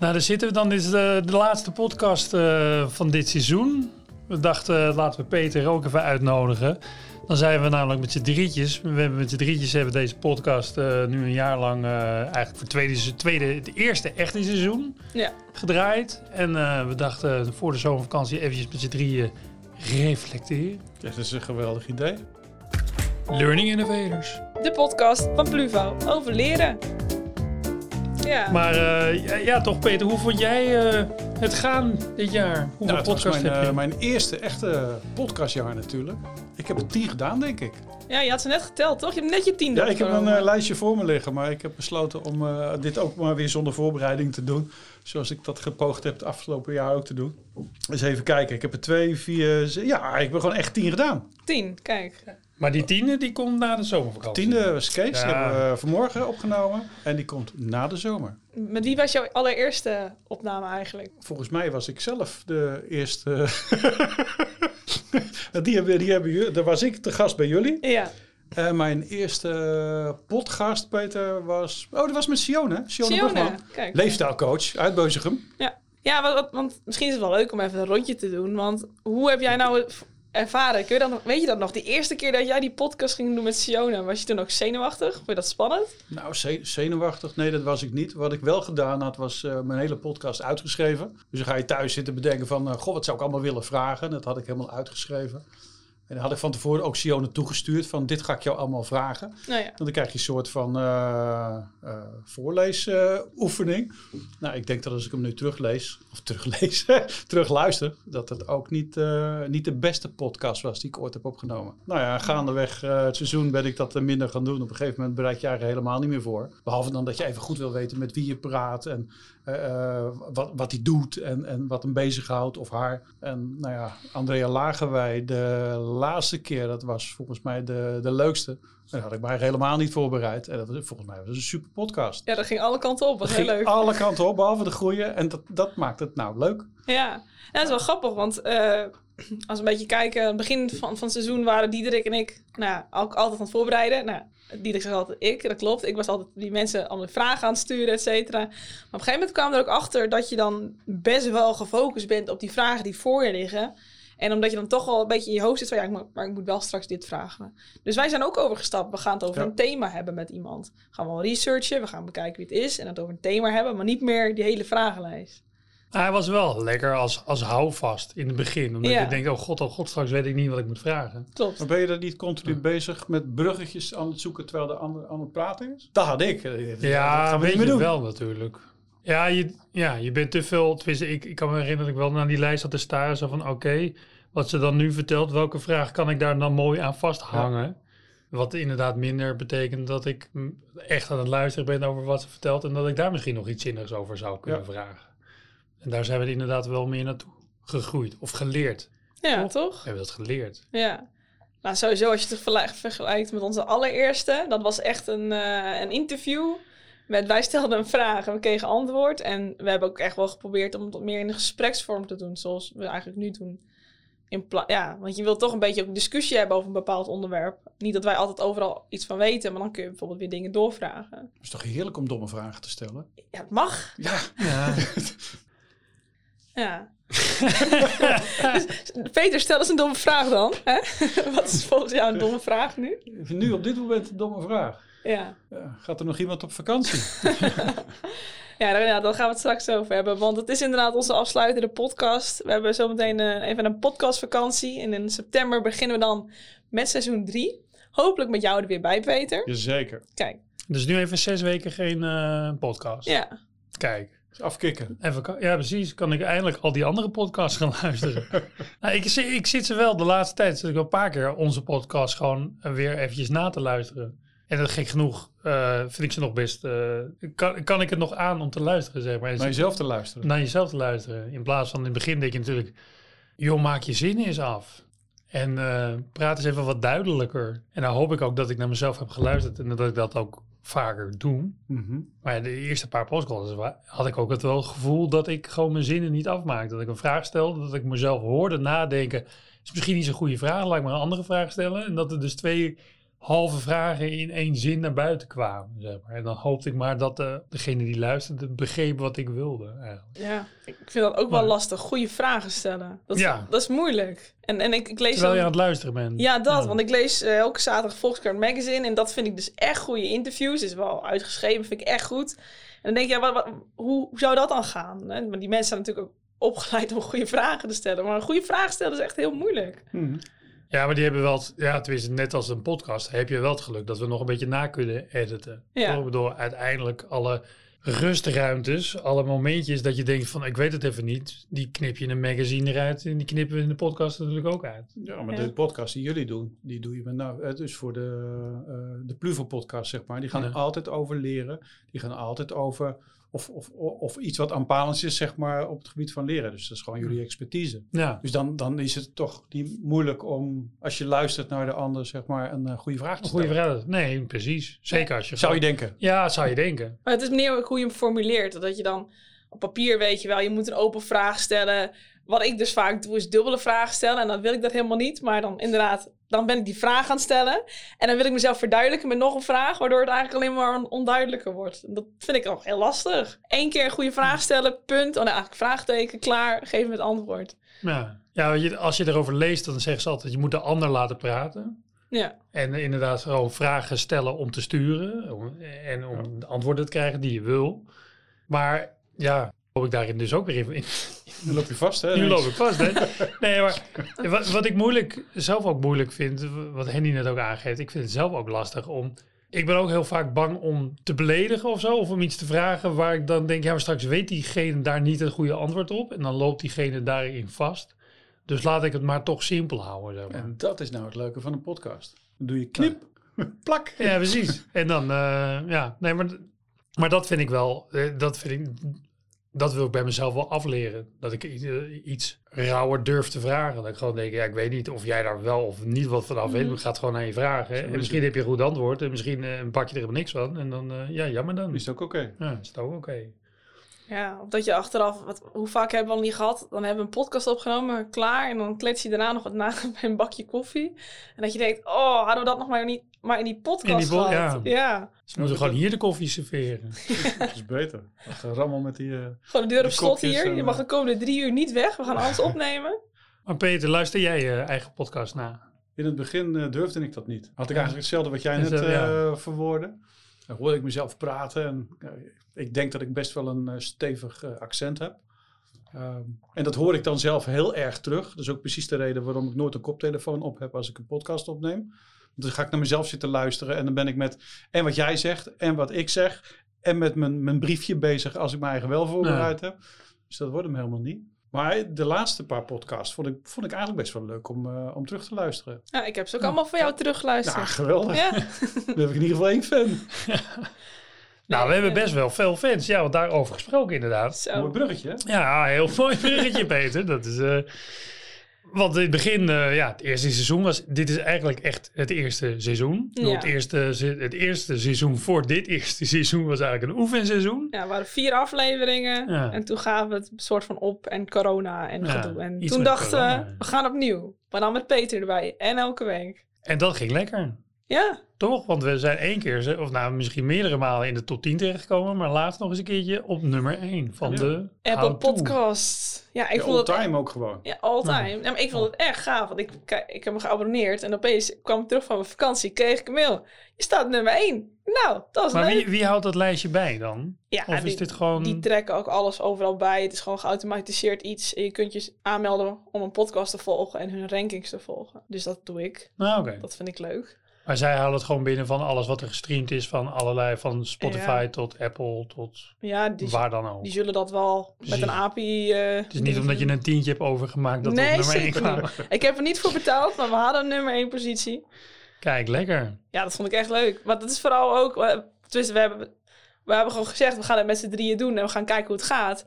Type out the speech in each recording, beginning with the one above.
Nou, daar zitten we dan. Dit is de, de laatste podcast eh, van dit seizoen. We dachten, eh, laten we Peter ook even uitnodigen. Dan zijn we namelijk met z'n drietjes. We hebben met z'n drietjes hebben deze podcast eh, nu een jaar lang uh, eigenlijk voor het tweede, tweede, het eerste echte seizoen Ja. gedraaid. En eh, we dachten voor de zomervakantie eventjes met z'n drieën reflecteren. Ja, dat is een geweldig idee. Learning Innovators. De podcast van Pluvo over leren. Ja. Maar eh, ja, ja, toch Peter, hoe vond jij eh, het gaan dit jaar? Hoeveel Nou, podcasts mijn, heb je? eh, mijn eerste echte podcastjaar natuurlijk. Ik heb er tien gedaan, denk ik. ja, je had ze net geteld, toch? Je hebt net je tiende. Ja, ik heb een lijstje voor me liggen, maar ik heb besloten om eh, dit ook maar weer zonder voorbereiding te doen. Zoals ik dat gepoogd heb het afgelopen jaar ook te doen. Dus even kijken, ik heb er twee, vier, ja, ik heb gewoon echt tien gedaan. Tien, kijk. Maar die tiende, die komt na de zomervakantie. Tiende was Kees, die hebben we vanmorgen opgenomen. En die komt na de zomer. Met wie was jouw allereerste opname eigenlijk? Volgens mij was ik zelf de eerste. die hebben, die hebben, daar was ik te gast bij jullie. Ja. En mijn eerste podcast, Peter, was. Oh, dat was met Sione. Sione, Sione, kijk. Leefstijlcoach uit Beuzegem. Ja, ja want misschien is het wel leuk om even een rondje te doen. Want hoe heb jij nou ervaren? Kun je dat nog, weet je dat nog? Die eerste keer dat jij die podcast ging doen met Sione, was je toen ook zenuwachtig? Vond je dat spannend? Nou, ze- zenuwachtig. Nee, dat was ik niet. Wat ik wel gedaan had, was eh, mijn hele podcast uitgeschreven. Dus dan ga je thuis zitten bedenken van... eh, goh, wat zou ik allemaal willen vragen? Dat had ik helemaal uitgeschreven. En dan had ik van tevoren ook Sione toegestuurd van... dit ga ik jou allemaal vragen. Nou ja. Dan krijg je een soort van eh eh, voorleesoefening. nou, ik denk dat als ik hem nu teruglees, of teruglees, terugluister, dat het ook niet, eh, niet de beste podcast was die ik ooit heb opgenomen. Nou ja, gaandeweg het seizoen ben ik dat minder gaan doen. Op een gegeven moment bereid je er helemaal niet meer voor. Behalve dan dat je even goed wil weten met wie je praat en wat, wat hij doet en, en wat hem bezighoudt of haar. En nou ja, Andrea Lagerwij, de laatste keer, dat was volgens mij de, de leukste. Dat had ik mij helemaal niet voorbereid. En dat was, volgens mij was het een super podcast. ja, dat ging alle kanten op. Was heel leuk. alle kanten op, behalve de goede. En dat, dat maakt het nou leuk. Ja, dat is wel grappig, want eh, als we een beetje kijken, aan het begin van, van het seizoen waren Diederik en ik nou, ook altijd aan het voorbereiden. Nou, Diederik zegt altijd ik, dat klopt. Ik was altijd die mensen allemaal vragen aan het sturen, et cetera. Maar op een gegeven moment kwam er ook achter dat je dan best wel gefocust bent op die vragen die voor je liggen. En omdat je dan toch wel een beetje in je hoofd zit van ja, ik moet, maar ik moet wel straks dit vragen. Dus wij zijn ook overgestapt. We gaan het over Ja. een thema hebben met iemand. Gaan we wel researchen, we gaan bekijken wie het is en het over een thema hebben, maar niet meer die hele vragenlijst. Hij was wel lekker als, als houvast in het begin. Omdat Ja. je denkt, oh god, oh god, straks weet ik niet wat ik moet vragen. Klopt. Maar ben je dan niet continu bezig met bruggetjes aan het zoeken terwijl de ander aan het praten is? Dat had ik. dat Ja, gaan we weet niet meer je doen. wel natuurlijk. Ja je, ja, je bent te veel. Ik, ik kan me herinneren dat ik wel naar die lijst had te staren. Zo van, oké, wat ze dan nu vertelt, welke vraag kan ik daar dan mooi aan vasthangen? Wat inderdaad minder betekent dat ik echt aan het luisteren ben over wat ze vertelt. En dat ik daar misschien nog iets zinnigs over zou kunnen Ja. vragen. En daar zijn we inderdaad wel meer naartoe gegroeid. Of geleerd. Ja, Toch? toch? We hebben dat geleerd. Ja. Nou, sowieso als je het vergelijk- vergelijkt met onze allereerste, dat was echt een, eh, een interview. Met, wij stelden een vraag en we kregen antwoord. En we hebben ook echt wel geprobeerd om het meer in een gespreksvorm te doen, zoals we eigenlijk nu doen. In ja, want je wilt toch een beetje ook een discussie hebben over een bepaald onderwerp. Niet dat wij altijd overal iets van weten, maar dan kun je bijvoorbeeld weer dingen doorvragen. Het is toch heerlijk om domme vragen te stellen? Ja, het mag. Ja. Ja. Ja. Dus, Peter, stel eens een domme vraag dan. Hè? Wat is volgens jou een domme vraag nu? Nu op dit moment een domme vraag. Ja. Ja, gaat er nog iemand op vakantie? Ja, daar, ja, daar gaan we het straks over hebben. Want het is inderdaad onze afsluitende podcast. We hebben zometeen eh, even een podcastvakantie. En in september beginnen we dan met seizoen 3. Hopelijk met jou er weer bij, Peter. Jazeker. Kijk, Dus nu even zes weken geen eh, podcast. ja. Kijk. Afkicken. Even, ja, precies. Kan ik eindelijk al die andere podcasts gaan luisteren. nou, ik, ik zit ze wel de laatste tijd, zit ik wel een paar keer onze podcast gewoon eh, weer eventjes na te luisteren. En dat gek genoeg eh, vind ik ze nog best, eh, kan, kan ik het nog aan om te luisteren, zeg maar. Naar jezelf te luisteren. naar jezelf te luisteren. In plaats van in het begin denk je natuurlijk, joh, maak je zin eens af. En praat eens even wat duidelijker. En dan hoop ik ook dat ik naar mezelf heb geluisterd en dat ik dat ook vaker doe. Mhm. Maar ja, de eerste paar wa- had ik ook het wel gevoel dat ik gewoon mijn zinnen niet afmaakte. Dat ik een vraag stelde, dat ik mezelf hoorde nadenken. Is misschien niet zo'n goede vraag, laat ik maar een andere vraag stellen. En dat er dus twee halve vragen in één zin naar buiten kwamen. Zeg maar. En dan hoopte ik maar dat eh, degene die luisterde begreep wat ik wilde. Eigenlijk. Ja, ik vind dat ook wel lastig. Goede vragen stellen. Dat is, Ja. dat is moeilijk. En, en ik, ik lees Terwijl je dan- aan het luisteren bent. Ja, dat. Ja. Want ik lees eh, elke zaterdag Volkskrant Magazine. En dat vind ik dus echt goede interviews. Is wel uitgeschreven, vind ik echt goed. En dan denk je, ja, wat, wat- hoe, hoe zou dat dan gaan? Hè? Maar die mensen zijn natuurlijk ook opgeleid om goede vragen te stellen. Maar een goede vraag stellen is echt heel moeilijk. Mhm. Ja, maar die hebben wel, het- ja, tenminste net als een podcast, heb je wel het geluk dat we nog een beetje na kunnen editen. Ja. Ik bedoel, uiteindelijk alle rustruimtes, alle momentjes dat je denkt van, ik weet het even niet, die knip je in een magazine eruit en die knippen we in de podcast natuurlijk ook uit. Ja, maar Ja. de podcast die jullie doen, die doe je met nou, eh, dus voor de, eh de Pluvo podcast, zeg maar. Die gaan Ja. altijd over leren. Die gaan altijd over, of, of, of iets wat aanpalend is, zeg maar, op het gebied van leren. Dus dat is gewoon jullie expertise. Ja, Dus dan, dan is het toch niet moeilijk om, als je luistert naar de ander, zeg maar, een eh, goede vraag te een goede stellen. vraag. Nee, precies. Zeker als je... Zou je denken. Ja, zou je denken. Maar het is meer hoe je hem formuleert. Dat je dan op papier weet je wel, je moet een open vraag stellen. Wat ik dus vaak doe, is dubbele vragen stellen. En dan wil ik dat helemaal niet. Maar dan inderdaad, dan ben ik die vraag aan het stellen. En dan wil ik mezelf verduidelijken met nog een vraag. Waardoor het eigenlijk alleen maar on- onduidelijker wordt. En dat vind ik ook heel lastig. Eén keer een goede vraag stellen, punt. Oh, nee, eigenlijk vraagteken, klaar, geef me het antwoord. Ja, ja als je erover leest, dan zeggen ze altijd, je moet de ander laten praten. Ja, En inderdaad gewoon vragen stellen om te sturen. om- en om de antwoorden te krijgen die je wil. Maar ja, loop ik daarin dus ook weer in. Dan loop je vast, hè? nu loop ik vast, hè? Nee, maar wat, wat ik moeilijk, zelf ook moeilijk vind, wat Henny net ook aangeeft, ik vind het zelf ook lastig om... Ik ben ook heel vaak bang om te beledigen of zo, of om iets te vragen waar ik dan denk, ja, maar straks weet diegene daar niet het goede antwoord op. En dan loopt diegene daarin vast. Dus laat ik het maar toch simpel houden, zeg maar. En dat is nou het leuke van een podcast. Dan doe je knip, plak. Ja, precies. En dan, eh, ja, nee, maar, maar dat vind ik wel, eh, dat vind ik, dat wil ik bij mezelf wel afleren. Dat ik eh, iets rauwer durf te vragen. Dat ik gewoon denk, ja, ik weet niet of jij daar wel of niet wat vanaf weet, Mhm. maar ik ga het gewoon aan je vragen. En is misschien heb je een goed antwoord en misschien eh, pak je er helemaal niks van. En dan, eh, ja, jammer dan. Is het ook oké? Ja, is het ook oké. ja of dat je achteraf, wat, hoe vaak hebben we al niet gehad? Dan hebben we een podcast opgenomen, klaar. En dan klets je daarna nog wat na bij een bakje koffie. En dat je denkt, oh, hadden we dat nog maar, niet, maar in die podcast In die ja. ja. Ze moeten gewoon hier de koffie serveren. Dat is beter. Dat gerammel met die... eh, Gewoon de deur op slot hier. en, Je mag eh, de komende drie uur niet weg. We gaan alles opnemen. Maar Peter, luister jij je eigen podcast na? In het begin eh, durfde ik dat niet. Had ik eigenlijk hetzelfde wat jij net ja. eh, verwoordde. Dan hoorde ik mezelf praten en ik denk dat ik best wel een stevig accent heb. Ehm, en dat hoor ik dan zelf heel erg terug. Dat is ook precies de reden waarom ik nooit een koptelefoon op heb als ik een podcast opneem. Want dan ga ik naar mezelf zitten luisteren en dan ben ik met en wat jij zegt en wat ik zeg en met mijn, mijn briefje bezig als ik mijn eigen wel voorbereid heb. Dus dat wordt hem helemaal niet. Maar de laatste paar podcasts vond ik, vond ik eigenlijk best wel leuk om, eh, om terug te luisteren. Ja, ik heb ze ook allemaal van jou teruggeluisterd. Ja, geweldig. Ja. Dan heb ik in ieder geval één fan. Nou, we hebben best wel veel fans. Ja, want daarover gesproken inderdaad. Zo. Mooi bruggetje, hè? Ja, heel mooi bruggetje, Peter. Dat is. eh, want in het begin, eh, ja, het eerste seizoen was. Dit is eigenlijk echt het eerste seizoen. Ja. Het, eerste, het eerste seizoen voor dit eerste seizoen was eigenlijk een oefenseizoen. Ja, er waren vier afleveringen. Ja. En toen gaven we het soort van op. En corona en Ja, gedoe. En toen dachten we, we gaan opnieuw. Maar dan met Peter erbij. En elke week. En dat ging lekker. Ja, Toch? Want we zijn één keer, ze- of nou misschien meerdere malen in de top 10 terechtgekomen. Maar laatst nog eens een keertje op nummer 1 van Ja. de Apple. Podcast. Ja, ik Ja, vond het all-time ook gewoon. Ja, all time. Ja, maar ik vond het echt gaaf. Want ik, ik heb me geabonneerd. En opeens kwam ik terug van mijn vakantie. Kreeg ik een mail. Je staat nummer 1. Nou, dat is Maar leuk. wie, wie houdt dat lijstje bij dan? ja, Of is die, dit gewoon... die trekken ook alles overal bij. Het is gewoon geautomatiseerd iets. En je kunt je aanmelden om een podcast te volgen. En hun rankings te volgen. Dus dat doe ik. Nou, oké. Dat vind ik leuk. Maar zij halen het gewoon binnen van alles wat er gestreamd is. Van allerlei, van Spotify Ja. tot Apple tot Ja, die, waar dan ook. die zullen dat wel met een API... eh, Het is niet omdat je een tientje hebt overgemaakt dat Nee, nummer 1 zeker kwamen. Ik heb er niet voor betaald, maar we hadden een nummer 1 positie. Kijk, lekker. Ja, dat vond ik echt leuk. Maar dat is vooral ook... eh, Dus we hebben, we hebben gewoon gezegd, we gaan het met z'n drieën doen en we gaan kijken hoe het gaat.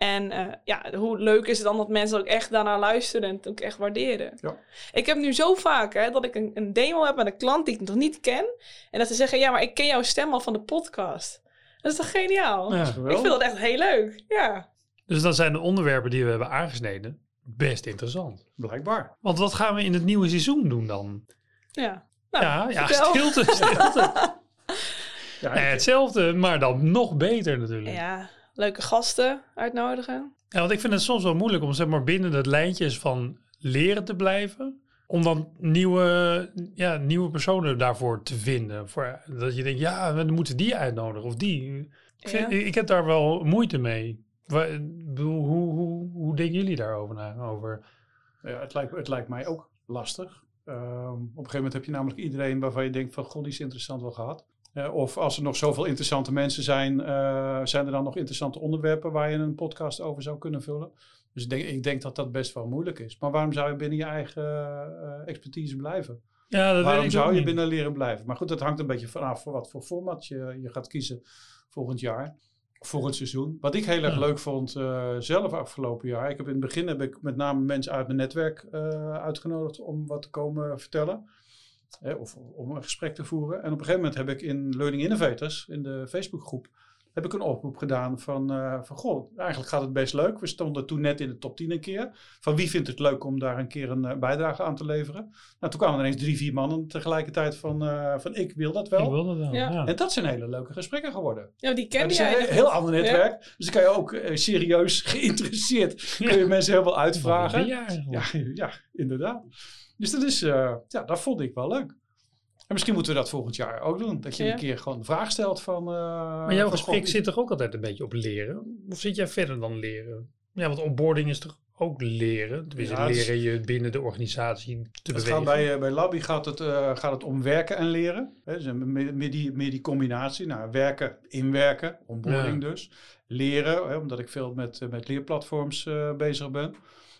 En eh, ja, hoe leuk is het dan dat mensen ook echt daarnaar luisteren en het ook echt waarderen. Ja. Ik heb nu zo vaak hè, dat ik een, een demo heb met een klant die ik nog niet ken. En dat ze zeggen, ja, maar ik ken jouw stem al van de podcast. Dat is toch geniaal? Ja. Ik vind dat echt heel leuk. Ja. Dus dan zijn de onderwerpen die we hebben aangesneden best interessant. Blijkbaar. Want wat gaan we in het nieuwe seizoen doen dan? ja. Nou, ja, ja stilte, stilte. Ja, Nee, hetzelfde, maar dan nog beter natuurlijk. Ja. Ja, leuke gasten uitnodigen. want ik vind het soms wel moeilijk om zeg maar binnen het lijntjes van leren te blijven. Om dan nieuwe, ja, nieuwe personen daarvoor te vinden. Voor, dat je denkt, ja, we moeten die uitnodigen of die. Ik, vind- Ja. ik heb daar wel moeite mee. Hoe, hoe, hoe denken jullie daarover na? Over? Ja, het, lijkt, het lijkt mij ook lastig. Ehm, op een gegeven moment heb je namelijk iedereen waarvan je denkt van god, die is interessant wel gehad. Eh, of als er nog zoveel interessante mensen zijn, eh, zijn er dan nog interessante onderwerpen waar je een podcast over zou kunnen vullen. Dus ik denk, ik denk dat dat best wel moeilijk is. Maar waarom zou je binnen je eigen eh, expertise blijven? Ja, dat waarom zou je niet. binnen leren blijven? Maar goed, dat hangt een beetje vanaf voor wat voor format je, je gaat kiezen volgend jaar. Volgend seizoen. Wat ik heel erg Ja. leuk vond zelf afgelopen jaar. Ik heb in het begin heb ik met name mensen uit mijn netwerk uitgenodigd om wat te komen vertellen. Of om een gesprek te voeren. En op een gegeven moment heb ik in Learning Innovators, in de Facebookgroep, heb ik een oproep gedaan van, eh, van goh, eigenlijk gaat het best leuk. We stonden toen net in de top 10 een keer. Van wie vindt het leuk om daar een keer een eh, bijdrage aan te leveren? Nou, toen kwamen er ineens drie, vier mannen tegelijkertijd van, eh, van ik wil dat wel. Ik wil dat wel. Ja. Ja. En dat zijn hele leuke gesprekken geworden. Ja, die is jij een heel, ander netwerk. Dus dan kan je ook eh, serieus geïnteresseerd kun je mensen heel veel uitvragen. Ja, ja, inderdaad. Dus dat is, eh, ja, dat vond ik wel leuk. En misschien moeten we dat volgend jaar ook doen. Dat je Ja. een keer gewoon de vraag stelt van... eh, Maar jouw gesprek zit toch ook altijd een beetje op leren? Of zit jij verder dan leren? Ja, want onboarding is toch ook leren? Tenminste, Ja, het is- leren je binnen de organisatie te Het bewegen. gaat bij, eh, bij Labby gaat het, eh, gaat het om werken en leren. Hè, dus een- meer, meer die, meer die combinatie. Nou, werken, inwerken, onboarding dus. Leren, hè, omdat ik veel met, met leerplatforms eh, bezig ben.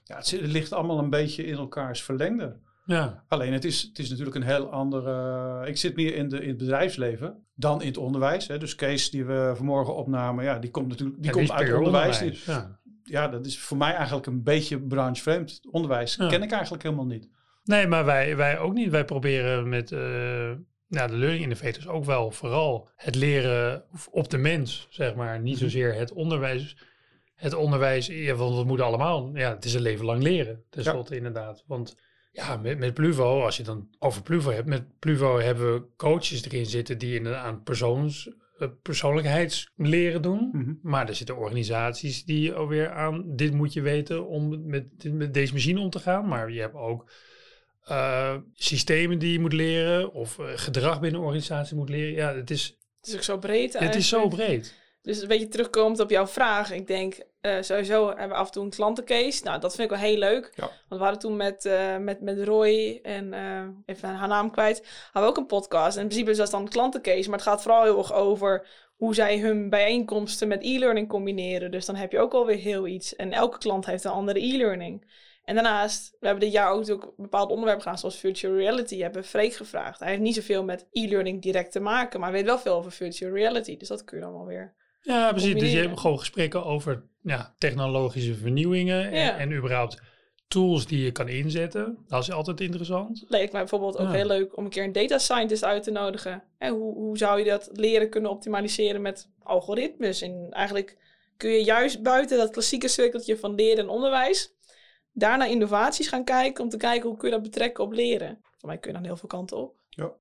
Ja, het, zit- het ligt allemaal een beetje in elkaars verlengde. Ja, Alleen het is, het is natuurlijk een heel andere. Ik zit meer in, de, in het bedrijfsleven dan in het onderwijs. Hè. Dus Kees, die we vanmorgen opnamen, ja, die komt natuurlijk die Ja, komt uit puur onderwijs. Die- Ja. ja, dat is voor mij eigenlijk een beetje branchevreemd. Onderwijs Ja. ken ik eigenlijk helemaal niet. Nee, maar wij, wij ook niet. Wij proberen met eh, nou, de learning innovators ook wel vooral het leren op de mens, zeg maar. Niet Mhm. zozeer het onderwijs. Het onderwijs, ja, want we moeten allemaal, ja, het is een leven lang leren, tenslotte inderdaad. Want ja, met, met Pluvo, als je dan over Pluvo hebt, met Pluvo hebben we coaches erin zitten die in aan persoons, eh, persoonlijkheidsleren doen. Mhm. Maar er zitten organisaties die alweer aan dit moet je weten om met, met deze machine om te gaan. Maar je hebt ook eh, systemen die je moet leren of eh, gedrag binnen een organisatie moet leren. Ja, het is, Het is ook zo breed het is zo breed. Dus een beetje terugkomend op jouw vraag. Ik denk, eh, sowieso hebben we af en toe een klantencase. Nou, dat vind ik wel heel leuk. Ja. Want we hadden toen met, eh, met, met Roy en eh, even haar naam kwijt, hadden we ook een podcast. En in principe is dat dan een klantencase. Maar het gaat vooral heel erg over hoe zij hun bijeenkomsten met e-learning combineren. Dus dan heb je ook alweer heel iets. En elke klant heeft een andere e-learning. En daarnaast, we hebben dit jaar ook natuurlijk bepaalde onderwerpen gedaan, zoals virtual reality. Hebben Freek gevraagd. Hij heeft niet zoveel met e-learning direct te maken, maar weet wel veel over virtual reality. Dus dat kun je dan wel weer Ja, precies. Dus je hebt gewoon gesprekken over ja, technologische vernieuwingen en, Ja. en überhaupt tools die je kan inzetten. Dat is altijd interessant. leek mij bijvoorbeeld ook Ja. heel leuk om een keer een data scientist uit te nodigen. En hoe, hoe zou je dat leren kunnen optimaliseren met algoritmes? En eigenlijk kun je juist buiten dat klassieke cirkeltje van leren en onderwijs, daarna innovaties gaan kijken om te kijken hoe kun je dat betrekken op leren. Voor mij kun je dan heel veel kanten op.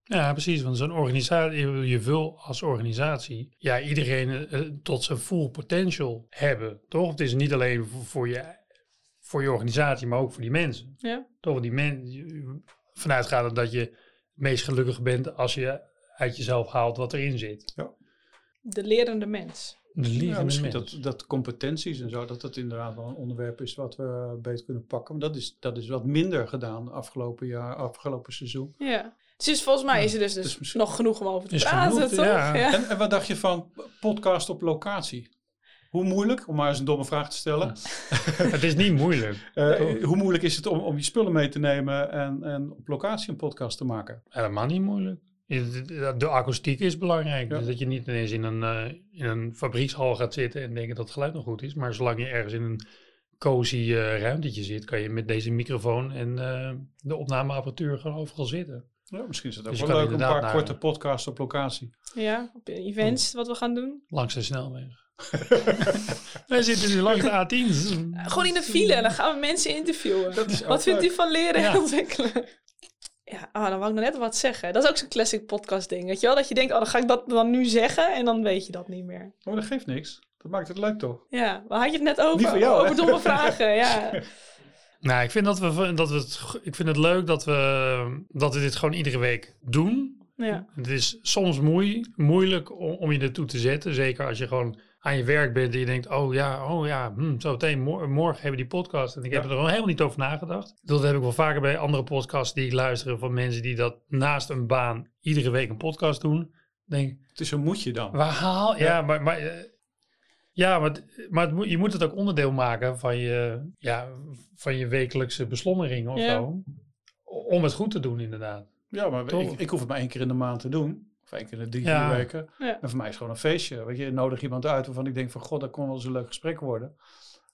Ja, precies. Want zo'n organisatie, je, je wil als organisatie, ja, iedereen eh, tot zijn full potential hebben, toch? Het is niet alleen voor, voor je, voor je organisatie, maar ook voor die mensen. Ja. Toch? Die men, vanuitgaande dat je het meest gelukkig bent als je uit jezelf haalt wat erin zit. De lerende mens. De Ja, misschien mens. dat, dat competenties en zo, dat dat inderdaad wel een onderwerp is wat we beter kunnen pakken. Maar dat is, dat is wat minder gedaan afgelopen jaar, afgelopen seizoen. Ja. Dus volgens mij Ja, is er dus, dus dus nog genoeg om over te Is praten, genoeg, toch? ja. En, en wat dacht je van podcast op locatie? Hoe moeilijk, om maar eens een domme vraag te stellen, Het is niet moeilijk. eh, hoe moeilijk is het om, om je spullen mee te nemen en, en op locatie een podcast te maken? Helemaal niet moeilijk. De, akoestiek is belangrijk. Ja. Dus dat je niet ineens in een, eh, in een fabriekshal gaat zitten en denken dat het geluid nog goed is. Maar zolang je ergens in een cozy eh, ruimtetje zit, kan je met deze microfoon en eh, de opnameapparatuur gewoon overal zitten. Ja, misschien is het ook Dus wel leuk, een paar naar- korte podcasts op locatie. Ja, op events wat we gaan doen. Langs de snelweg. Wij zitten nu langs de A10. Gewoon in de file en dan gaan we mensen interviewen. Wat vindt leuk. u van leren en Ja. ontwikkelen? Ja, oh, dan wou ik nog net wat zeggen. Dat is ook zo'n classic podcast ding, weet je wel? Dat je denkt, oh, dan ga ik dat dan nu zeggen en dan weet je dat niet meer. Oh, dat geeft niks. Dat maakt het leuk toch? Ja, waar had je het net over? Niet jou, over domme vragen, ja. Nou, ik vind dat we, dat we het, ik vind het leuk dat we, dat we dit gewoon iedere week doen. ja. Het is soms moei, moeilijk om, om je ertoe te zetten. Zeker als je gewoon aan je werk bent en je denkt, oh ja, oh ja, hm, zo meteen mor- morgen hebben die podcast. En ik heb Ja. er gewoon helemaal niet over nagedacht. Dat heb ik wel vaker bij andere podcasts die ik luister van mensen die dat naast een baan iedere week een podcast doen. Denk, ik, Het is een moetje dan. waar haal, ja, Ja. maar, maar, eh, ja, maar, maar het moet- je moet het ook onderdeel maken van je, ja, van je wekelijkse beslommering of Ja. zo. Om het goed te doen, inderdaad. Ja, maar Toch? ik, ik hoef het maar één keer in de maand te doen. Of één keer in de drie, Ja. vier weken. Ja. En voor mij is het gewoon een feestje. Weet je, je nodig iemand uit waarvan ik denk van... God, dat kon wel eens een leuk gesprek worden.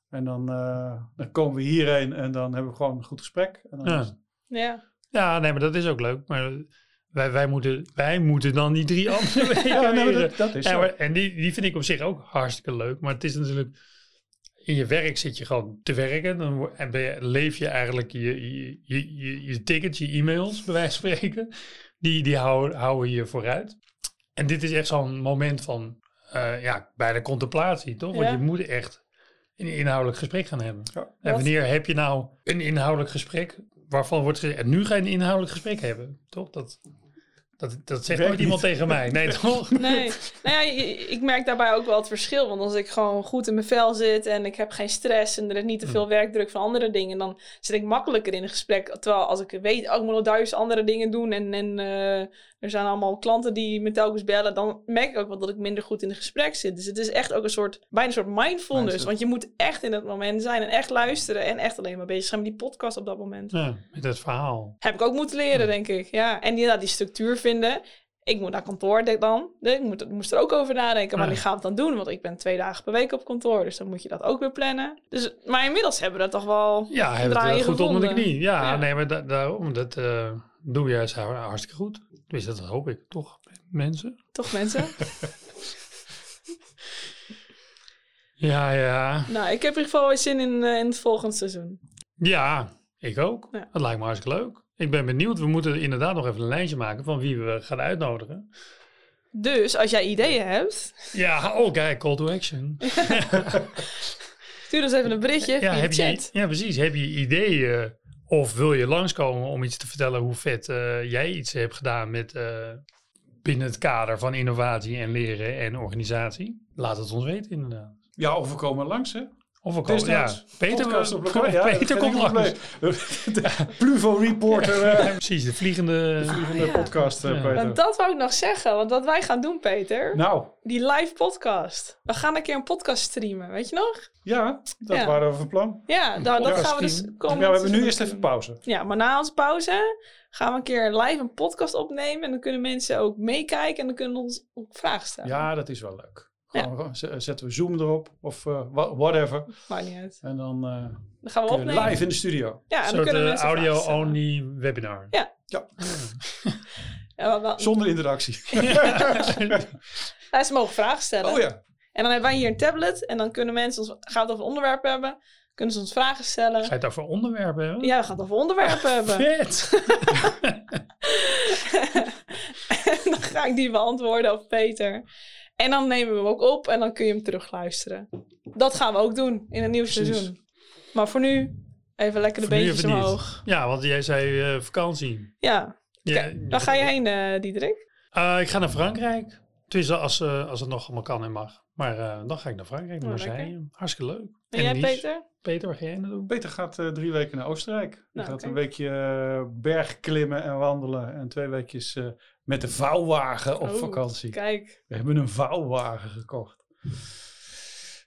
En dan, eh, dan komen we hierheen en dan hebben we gewoon een goed gesprek. En dan Ja. is ja. Ja, nee, maar dat is ook leuk. Maar wij, wij, moeten, wij moeten dan die drie andere weken ja, dat, dat is maar- en die, die vind ik op zich ook hartstikke leuk. Maar het is natuurlijk... In je werk zit je gewoon te werken. Dan en ben je, leef je eigenlijk je, je, je, je, je tickets, je e-mails, bij wijze van spreken. Die, die houden, houden je vooruit. En dit is echt zo'n moment van... eh ja, bijna contemplatie, toch? Want je moet echt een inhoudelijk gesprek gaan hebben. Ja. En wanneer heb je nou een inhoudelijk gesprek waarvan wordt gezegd, en nu ga je een inhoudelijk gesprek hebben, toch? Dat, dat, dat zegt nooit iemand tegen mij. Nee, toch? Nee, nou ja, ik merk daarbij ook wel het verschil. Want als ik gewoon goed in mijn vel zit en ik heb geen stress en er is niet te veel werkdruk van andere dingen, dan zit ik makkelijker in een gesprek. Terwijl als ik weet, oh, ik moet nog duizend andere dingen doen en, en eh, er zijn allemaal klanten die me telkens bellen, dan merk ik ook wel dat ik minder goed in het gesprek zit. Dus het is echt ook een soort, bijna een soort mindfulness. Mindset. Want je moet echt in het moment zijn en echt luisteren en echt alleen maar bezig zijn met die podcast op dat moment. Ja, met het verhaal. Heb ik ook moeten leren, denk ik. Ja. En die, die structuur vinden. Ik moet naar kantoor denk dan. Ik, moet, ik moest er ook over nadenken. Maar Ja. die gaan het dan doen. Want ik ben twee dagen per week op kantoor. Dus dan moet je dat ook weer plannen. Dus, maar inmiddels hebben we dat toch wel... Ja, hij heeft het goed onder de knie. Ja, Ja. nee, maar da- daarom, dat eh doe je hartstikke goed. Dus dat hoop ik, toch, mensen? Toch mensen? Ja, ja. nou, ik heb in ieder geval weer zin in, eh, in het volgende seizoen. Ja, ik ook. Ja. Dat lijkt me hartstikke leuk. Ik ben benieuwd. We moeten inderdaad nog even een lijstje maken van wie we gaan uitnodigen. Dus als jij ideeën hebt, Ja, oh kijk, call to action. stuur ons even een berichtje Ja, via heb je, ja, precies. Heb je ideeën of wil je langskomen om iets te vertellen hoe vet eh, jij iets hebt gedaan met eh, binnen het kader van innovatie en leren en organisatie? Laat het ons weten inderdaad. Ja, of we komen langs, hè? Of we komen, ja, Destijds. Peter, Podcast op kom- elkaar. Ja, Peter komt langs. De Pluvo-reporter, eh, Ja, precies, de vliegende... van de Ja. podcast, eh, Ja. Peter. Want dat wou ik nog zeggen. Want wat wij gaan doen, Peter. Nou, Die live podcast. We gaan een keer een podcast streamen. Weet je nog? ja, dat Ja. waren we van plan. Ja, nou, dat gaan we dus komen. Ja, we hebben nu eerst even pauze. Ja, maar na onze pauze gaan we een keer live een podcast opnemen. En dan kunnen mensen ook meekijken en dan kunnen we ons ook vragen stellen. Ja, dat is wel leuk. Gewoon, z- Zetten we Zoom erop of eh, wha- whatever. Maakt niet uit. En dan eh Dan gaan we opnemen. live in de studio. Ja, en dan kunnen eh, mensen audio-only webinar. Ja. Ja, Ja, wel- zonder interactie. Ja, ze mogen vragen stellen. Oh ja. En dan hebben wij hier een tablet. En dan kunnen mensen ons... Gaan we het over een onderwerp hebben. Kunnen ze ons vragen stellen. Ga je het over onderwerpen hebben? Ja, we gaan het over onderwerpen hebben. Vet! en dan ga ik die beantwoorden of Peter. En dan nemen we hem ook op en dan kun je hem terugluisteren. Dat gaan we ook doen in een nieuw Precies. seizoen. Maar voor nu even lekker de Voor nu beentjes niet. omhoog. Ja, want jij zei eh, vakantie. Ja, Ja, Kijk, waar ga je heen, eh Diederik? Eh, ik ga naar Frankrijk. Tenminste, als, als het nog allemaal kan en mag. Maar dan ga ik naar Frankrijk, naar Oh, Marseille. Hartstikke leuk. En jij, Nice. Peter? Peter, waar ga jij naartoe? Peter gaat eh, drie weken naar Oostenrijk. Die Nou, gaat een weekje eh, bergklimmen en wandelen. En twee weekjes eh, met de vouwwagen op Oh, vakantie. Kijk. We hebben een vouwwagen gekocht.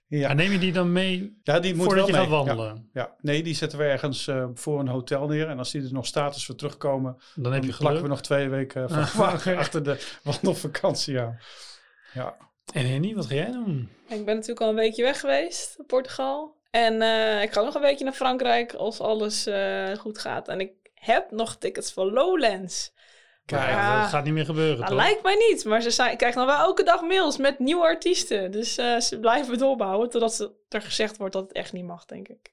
Ja, En neem je die dan mee ja die moet voordat wel je mee. gaat wandelen? Ja, nee, die zetten we ergens eh, voor een hotel neer. En als die er nog staat als we terugkomen, Dan heb je dan plakken we nog twee weken van Ah, achter de wandelvakantie aan. Ja, En Henny, wat ga jij doen? Ik ben natuurlijk al een weekje weg geweest, in Portugal. En eh, ik ga nog een weekje naar Frankrijk als alles eh, goed gaat. En ik heb nog tickets voor Lowlands. Kijk, dat gaat niet meer gebeuren, Dat toch? lijkt mij niet, maar ze zijn, ik krijg nog wel elke dag mails met nieuwe artiesten. Dus eh, ze blijven doorbouwen totdat ze, er gezegd wordt dat het echt niet mag, denk ik.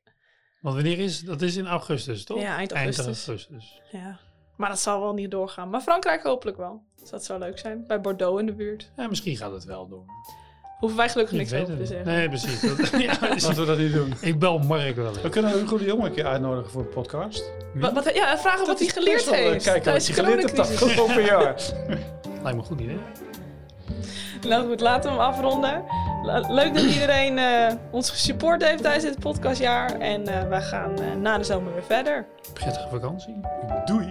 Want wanneer is dat? is in augustus, toch? Ja, eind augustus. Eind augustus. Ja. Maar dat zal wel niet doorgaan. Maar Frankrijk hopelijk wel. Dus dat zou leuk zijn. Bij Bordeaux in de buurt. Ja, misschien gaat het wel door. Hoeven wij gelukkig Ik niks over te zeggen. Nee, precies. Dat- ja, Laten we dat niet doen. ik bel Mark wel We even. kunnen Hugo de Jong een keer uitnodigen voor een podcast. Wat, wat, ja, vragen wat hij is geleerd wel, eh, heeft. Kijken wat de geleerd coronacrisis. afgelopen jaar. Lijkt me een goed idee. Nou goed, laten we hem afronden. Le- Leuk dat iedereen eh, ons gesupport heeft tijdens dit podcastjaar. En eh wij gaan eh, na de zomer weer verder. Prettige vakantie. Doei.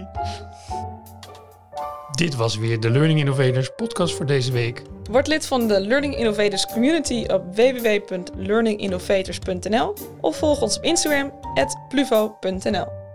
Dit was weer de Learning Innovators podcast voor deze week. Word lid van de Learning Innovators community op www.learninginnovators.nl of volg ons op Instagram, pluvo.nl.